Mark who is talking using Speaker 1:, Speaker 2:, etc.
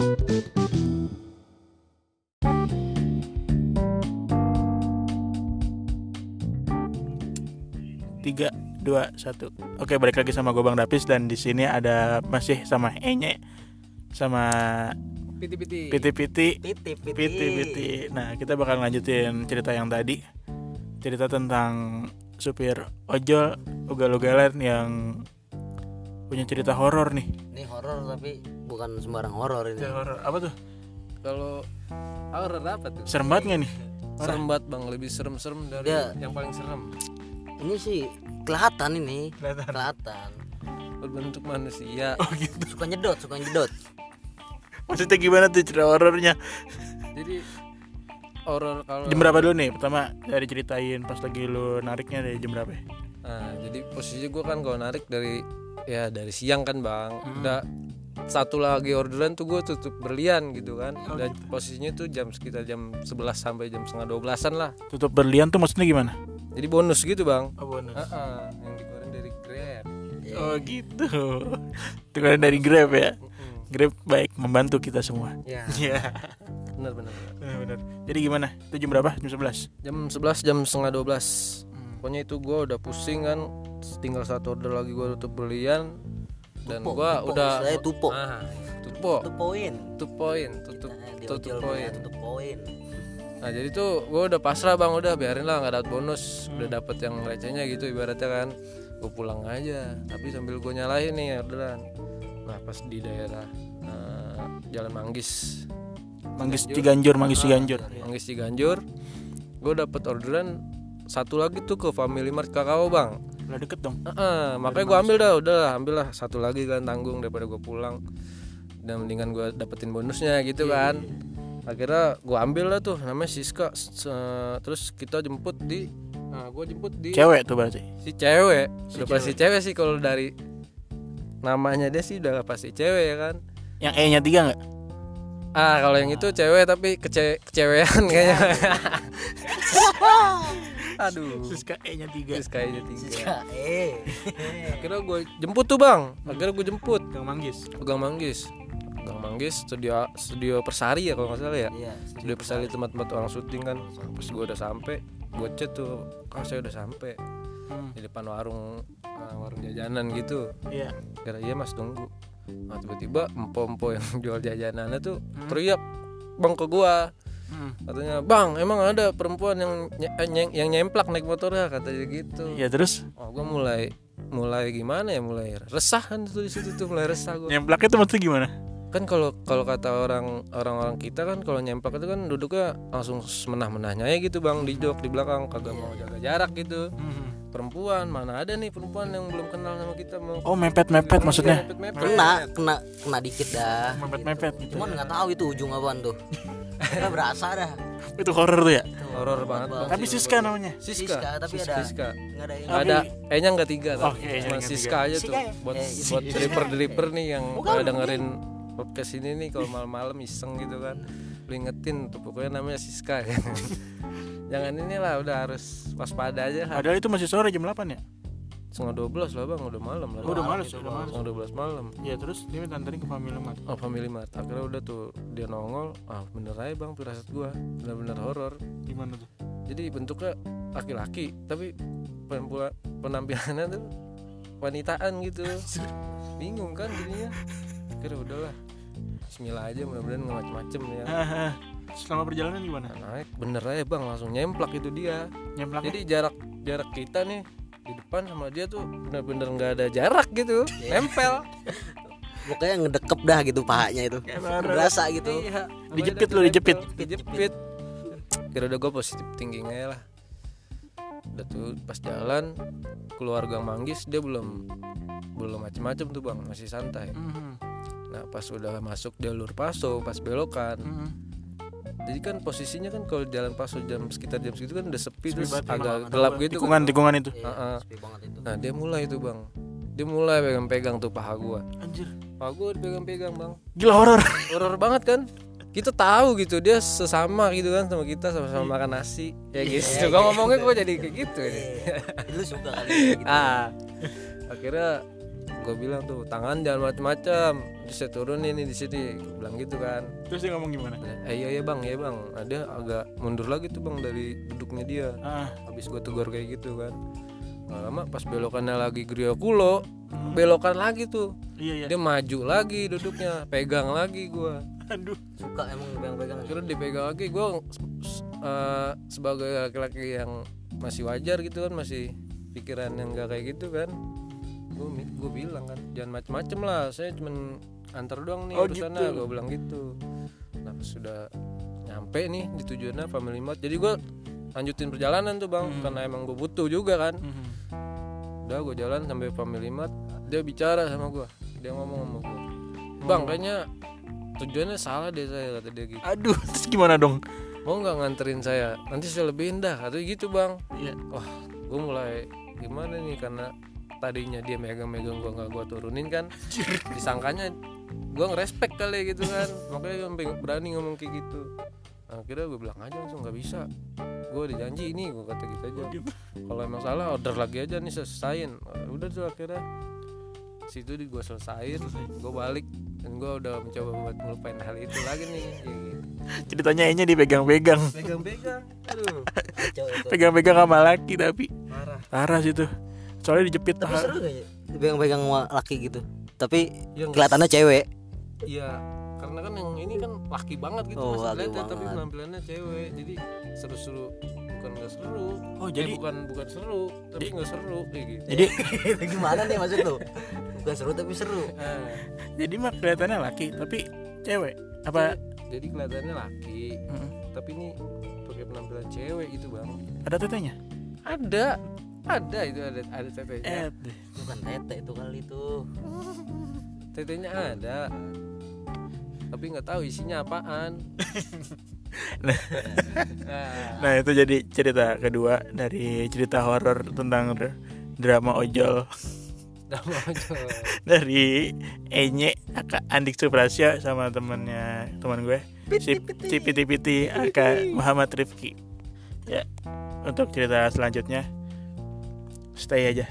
Speaker 1: Tiga, dua, satu. Oke, balik lagi sama gue Bang Dapis dan di sini ada masih sama Enye, sama
Speaker 2: Piti-piti.
Speaker 1: Piti-piti,
Speaker 3: Piti, piti.
Speaker 1: Piti-piti. Nah, kita bakal lanjutin cerita yang tadi. Cerita tentang supir ojol ugal-ugalan yang punya cerita horor nih.
Speaker 3: Ini horor tapi bukan sembarang horor ini.
Speaker 1: Cerita horor apa tuh?
Speaker 2: Kalau horror apa tuh?
Speaker 1: Serem banget nggak nih?
Speaker 2: Serem banget bang, lebih serem-serem dari
Speaker 3: Dia-
Speaker 2: yang paling serem.
Speaker 3: Ini sih kelihatan ini,
Speaker 1: Kelihatan.
Speaker 3: kelihatan.
Speaker 2: Berbentuk manusia.
Speaker 1: Oh gitu.
Speaker 3: Suka nyedot, suka nyedot.
Speaker 1: Maksudnya gimana tuh cerita horornya?
Speaker 2: Jadi horror kalau
Speaker 1: Jam berapa dulu nih? Pertama dari ceritain pas lagi lu nariknya dari jam berapa? ya?
Speaker 2: Jadi posisi gue kan kalau narik dari ya dari siang kan bang. Udah satu lagi orderan tuh gue tutup berlian gitu kan.
Speaker 1: Oh,
Speaker 2: Dan posisinya tuh jam sekitar jam 11 sampai jam setengah 12an lah.
Speaker 1: Tutup berlian tuh maksudnya gimana?
Speaker 2: Jadi bonus gitu bang.
Speaker 1: Oh bonus.
Speaker 2: Heeh, yang dikeluarin dari Grab.
Speaker 1: Oh gitu. Itu kan dari Grab ya. Grab baik membantu kita semua.
Speaker 2: Ya,
Speaker 1: Iya.
Speaker 2: benar benar. benar.
Speaker 1: Benar. Jadi gimana? Itu jam berapa? Jam 11.
Speaker 2: Jam 11 jam setengah 12 Pokoknya itu gue udah pusing kan. Tinggal satu order lagi gue tutup berlian. Dan
Speaker 3: Tupo,
Speaker 2: gue
Speaker 3: tupo,
Speaker 2: udah
Speaker 3: istilahnya tupo.
Speaker 2: ah, Tupo
Speaker 3: Itu poin.
Speaker 2: Tutup poin Tutup,
Speaker 3: Nah,
Speaker 2: tutup poin.
Speaker 3: tutup poin.
Speaker 2: Nah jadi tuh gue udah pasrah bang. Udah biarin lah gak dapet bonus. Udah dapet yang recehnya gitu ibaratnya kan. Gue pulang aja. Tapi sambil gue nyalahin nih orderan. Nah pas di daerah eh, Jalan Manggis.
Speaker 1: Manggis Ciganjur, Manggis Ciganjur.
Speaker 2: Manggis Ciganjur. Gue dapet orderan Satu lagi tuh ke Family Mart Kakao bang
Speaker 1: Lah deket dong.
Speaker 2: Heeh, makanya gue ambil dah, udah lah, ambil lah satu lagi kan tanggung daripada gue pulang. Dan mendingan gue dapetin bonusnya gitu kan. Akhirnya gue ambil lah tuh, namanya Siska. Se- Terus kita jemput di, nah gue jemput di
Speaker 1: Cewek tuh berarti.
Speaker 2: si cewek. Udah pasti cewek sih kalau dari namanya dia sih udah pasti cewek ya kan.
Speaker 1: Yang E-nya tiga nggak?
Speaker 2: Ah kalau yang itu cewek tapi kece kecewean kayaknya. Aduh.
Speaker 1: Siska E-nya tiga.
Speaker 2: Terus kayaknya tiga.
Speaker 3: Siska, eh.
Speaker 2: Akhirnya gue jemput tuh bang. Akhirnya gue jemput.
Speaker 1: Gang Manggis.
Speaker 2: Pegang Manggis Pegang Manggis studio studio Persari ya kalau nggak salah ya
Speaker 3: Iya.
Speaker 2: studio Persari tempat-tempat orang syuting kan pas gue udah sampai gue chat tuh kak saya udah sampai
Speaker 1: Hmm.
Speaker 2: di depan warung uh, warung jajanan gitu
Speaker 1: Iya.
Speaker 2: kira iya mas tunggu nah tiba-tiba empo-empo yang jual jajanannya tuh
Speaker 1: Hmm.
Speaker 2: teriak bang ke gua. Katanya bang emang ada perempuan yang nye- eh, yang nyemplak naik motornya katanya gitu.
Speaker 1: Iya terus?
Speaker 2: Oh gue mulai mulai gimana ya? Mulai resah kan tuh di situ tuh mulai resah gue
Speaker 1: nyemplaknya tuh maksudnya gimana?
Speaker 2: kan kalau kalau kata orang orang-orang kita kan kalau nyemplak itu kan duduknya langsung menah-menahnya ya gitu bang di jok di belakang kagak mau jaga jarak gitu.
Speaker 1: Hmm.
Speaker 2: Perempuan mana ada nih perempuan yang belum kenal sama kita mau
Speaker 1: Oh mepet-mepet maksudnya.
Speaker 2: mepet-mepet.
Speaker 3: Kena, kena, kena dikit dah.
Speaker 1: Mepet-mepet gitu.
Speaker 3: Cuman nggak tahu itu ujung apaan tuh. Kita berasa dah.
Speaker 1: Itu horor tuh ya.
Speaker 2: horor banget bang
Speaker 1: Tapi Siska namanya.
Speaker 2: Siska,
Speaker 3: Siska, tapi
Speaker 2: Siska,
Speaker 3: ada-
Speaker 2: Siska.
Speaker 3: Nggak ada yang
Speaker 1: Tapi-
Speaker 2: ada E-nya enggak tiga tapi
Speaker 1: Oke,
Speaker 2: cuma Siska aja tuh
Speaker 3: ya?
Speaker 2: buat
Speaker 3: Eh,
Speaker 2: buat
Speaker 3: Siska.
Speaker 2: driver-driver nih yang dengerin podcast ini nih kalau malam-malam iseng gitu kan. Lu ingetin tuh pokoknya namanya Siska. Ya. jangan inilah udah harus waspada aja
Speaker 1: Padahal itu masih sore jam 8 ya.
Speaker 2: setengah dua belas lah bang. Udah malam lah.
Speaker 1: Oh, udah males, udah males.
Speaker 2: setengah dua belas malam.
Speaker 1: Ya terus dia minta anterin ke Family Mart.
Speaker 2: oh family mart. Akhirnya udah tuh dia nongol. Ah bener aja bang firasat gua. Bener-bener horor.
Speaker 1: Gimana tuh?
Speaker 2: jadi bentuknya laki-laki tapi penampilan penampilannya tuh wanitaan gitu. Bingung kan jadinya. Kira udahlah Bismillah aja mudah-mudahan nggak macem-macem ya.
Speaker 1: Selama perjalanan gimana?
Speaker 2: Nah, naik. Bener aja bang langsung nyemplak itu dia.
Speaker 1: Nyemplak.
Speaker 2: jadi jarak jarak kita nih di depan sama dia tuh bener-bener nggak ada jarak gitu. Nempel.
Speaker 3: Pokoknya ngedekep dah gitu pahanya itu. Berasa gitu.
Speaker 2: Iya,
Speaker 1: Dijepit
Speaker 2: udah
Speaker 1: dijepit.
Speaker 2: dijepit. Kira udah gue positif thinking aja lah. Udah tuh pas jalan keluar gang manggis dia belum belum macem-macem tuh bang. Masih santai.
Speaker 1: Mhm.
Speaker 2: Nah pas udah masuk jalur paso pas belokan
Speaker 1: Mhm.
Speaker 2: jadi kan posisinya kan kalau jalan paso jam sekitar jam segitu kan udah sepi,
Speaker 1: Sepi
Speaker 2: terus agak gelap gitu
Speaker 1: Tikungan,
Speaker 2: kan
Speaker 1: tikungan itu.
Speaker 3: Iya,
Speaker 2: Heeh.
Speaker 3: sepi banget itu.
Speaker 2: nah dia mulai tuh bang dia mulai pegang-pegang tuh paha gua
Speaker 1: Anjir.
Speaker 2: paha gua dipegang-pegang bang
Speaker 1: Gila horor.
Speaker 2: horor banget kan kita tahu gitu dia sesama gitu kan sama kita sama-sama makan nasi ya gitu gua ngomongnya gua jadi kayak gitu
Speaker 3: Iya, Lu suka kali gitu.
Speaker 2: ah akhirnya gue bilang tuh tangan jangan macam-macam terus saya turunin nih di sini Gua bilang gitu kan.
Speaker 1: Terus dia ngomong gimana?
Speaker 2: Eh iya iya bang iya bang. Nah, dia agak mundur lagi tuh bang dari duduknya dia.
Speaker 1: Ah.
Speaker 2: Habis gue tegur kayak gitu kan. Nggak lama pas belokannya lagi Grio Kulo belokan lagi tuh.
Speaker 1: Iya iya.
Speaker 2: Dia maju lagi duduknya pegang lagi gue
Speaker 1: aduh.
Speaker 3: Suka emang pegang-pegang
Speaker 2: akhirnya dipegang lagi. Gue sebagai laki-laki yang masih wajar gitu kan masih pikiran yang gak kayak gitu kan gue gue bilang kan jangan macem-macem lah saya cuman antar doang nih
Speaker 1: Oh,
Speaker 2: urusannya
Speaker 1: gitu.
Speaker 2: gue bilang gitu. Nah sudah nyampe nih di tujuannya Family Mart jadi gue lanjutin perjalanan tuh bang
Speaker 1: Hmm.
Speaker 2: karena emang gue butuh juga kan.
Speaker 1: Mhm.
Speaker 2: udah gue jalan sampai Family Mart dia bicara sama gue dia ngomong sama gue bang kayaknya tujuannya salah deh saya kata dia gitu.
Speaker 1: Aduh terus gimana dong?
Speaker 2: Mau nggak nganterin saya? Nanti saya lebihin dah atau gitu bang.
Speaker 1: Iya.
Speaker 2: Wah gue mulai gimana nih karena tadinya dia megang-megang gua nggak gua turunin kan. Disangkanya gua ngerespek kali gitu kan. Makanya gua sampai berani ngomong kayak gitu. Nah, akhirnya gue bilang aja langsung nggak bisa. Gue udah janji ini gue kata gitu aja. Kalau emang salah order lagi aja nih selesain Nah, udah tuh akhirnya situ di gue selesain gue balik. Dan gue udah mencoba buat ngelupain hal itu lagi nih gitu.
Speaker 1: ceritanya enya dipegang-pegang.
Speaker 2: Pegang-pegang aduh.
Speaker 1: Pegang-pegang sama laki tapi
Speaker 2: parah.
Speaker 1: Parah sih tuh soalnya dijepit
Speaker 3: tapi seru gak ya pegang-pegang sama laki gitu tapi
Speaker 2: Ya, nggak
Speaker 3: kelihatannya cewek
Speaker 2: Iya, karena kan yang ini kan laki banget gitu
Speaker 3: Oh,
Speaker 2: Mas
Speaker 3: laki
Speaker 2: Atleta, tapi penampilannya cewek. Jadi seru-seru bukan nggak seru.
Speaker 1: oh
Speaker 2: Eh,
Speaker 1: jadi
Speaker 2: bukan bukan seru, tapi nggak seru kayak gitu.
Speaker 1: jadi
Speaker 3: gimana nih maksud lu bukan seru tapi seru
Speaker 2: Ah,
Speaker 1: jadi mah kelihatannya laki tapi cewek apa
Speaker 2: jadi kelihatannya laki,
Speaker 1: Mm.
Speaker 2: tapi ini pakai penampilan cewek gitu, Bang.
Speaker 1: ada tetenya
Speaker 2: Ada. Ada itu ada ada
Speaker 1: eh
Speaker 2: tetenya.
Speaker 3: bukan tete itu kali itu
Speaker 2: Tetenya ada. Tapi nggak tahu isinya apaan.
Speaker 1: Nah.
Speaker 2: Nah,
Speaker 1: nah itu jadi cerita kedua dari cerita horor tentang dr- drama ojol
Speaker 2: mau coba.
Speaker 1: dari Enye aka Andik Suprasya sama temennya teman gue si si Piti Piti aka Muhammad Rifki ya untuk cerita selanjutnya šta jede.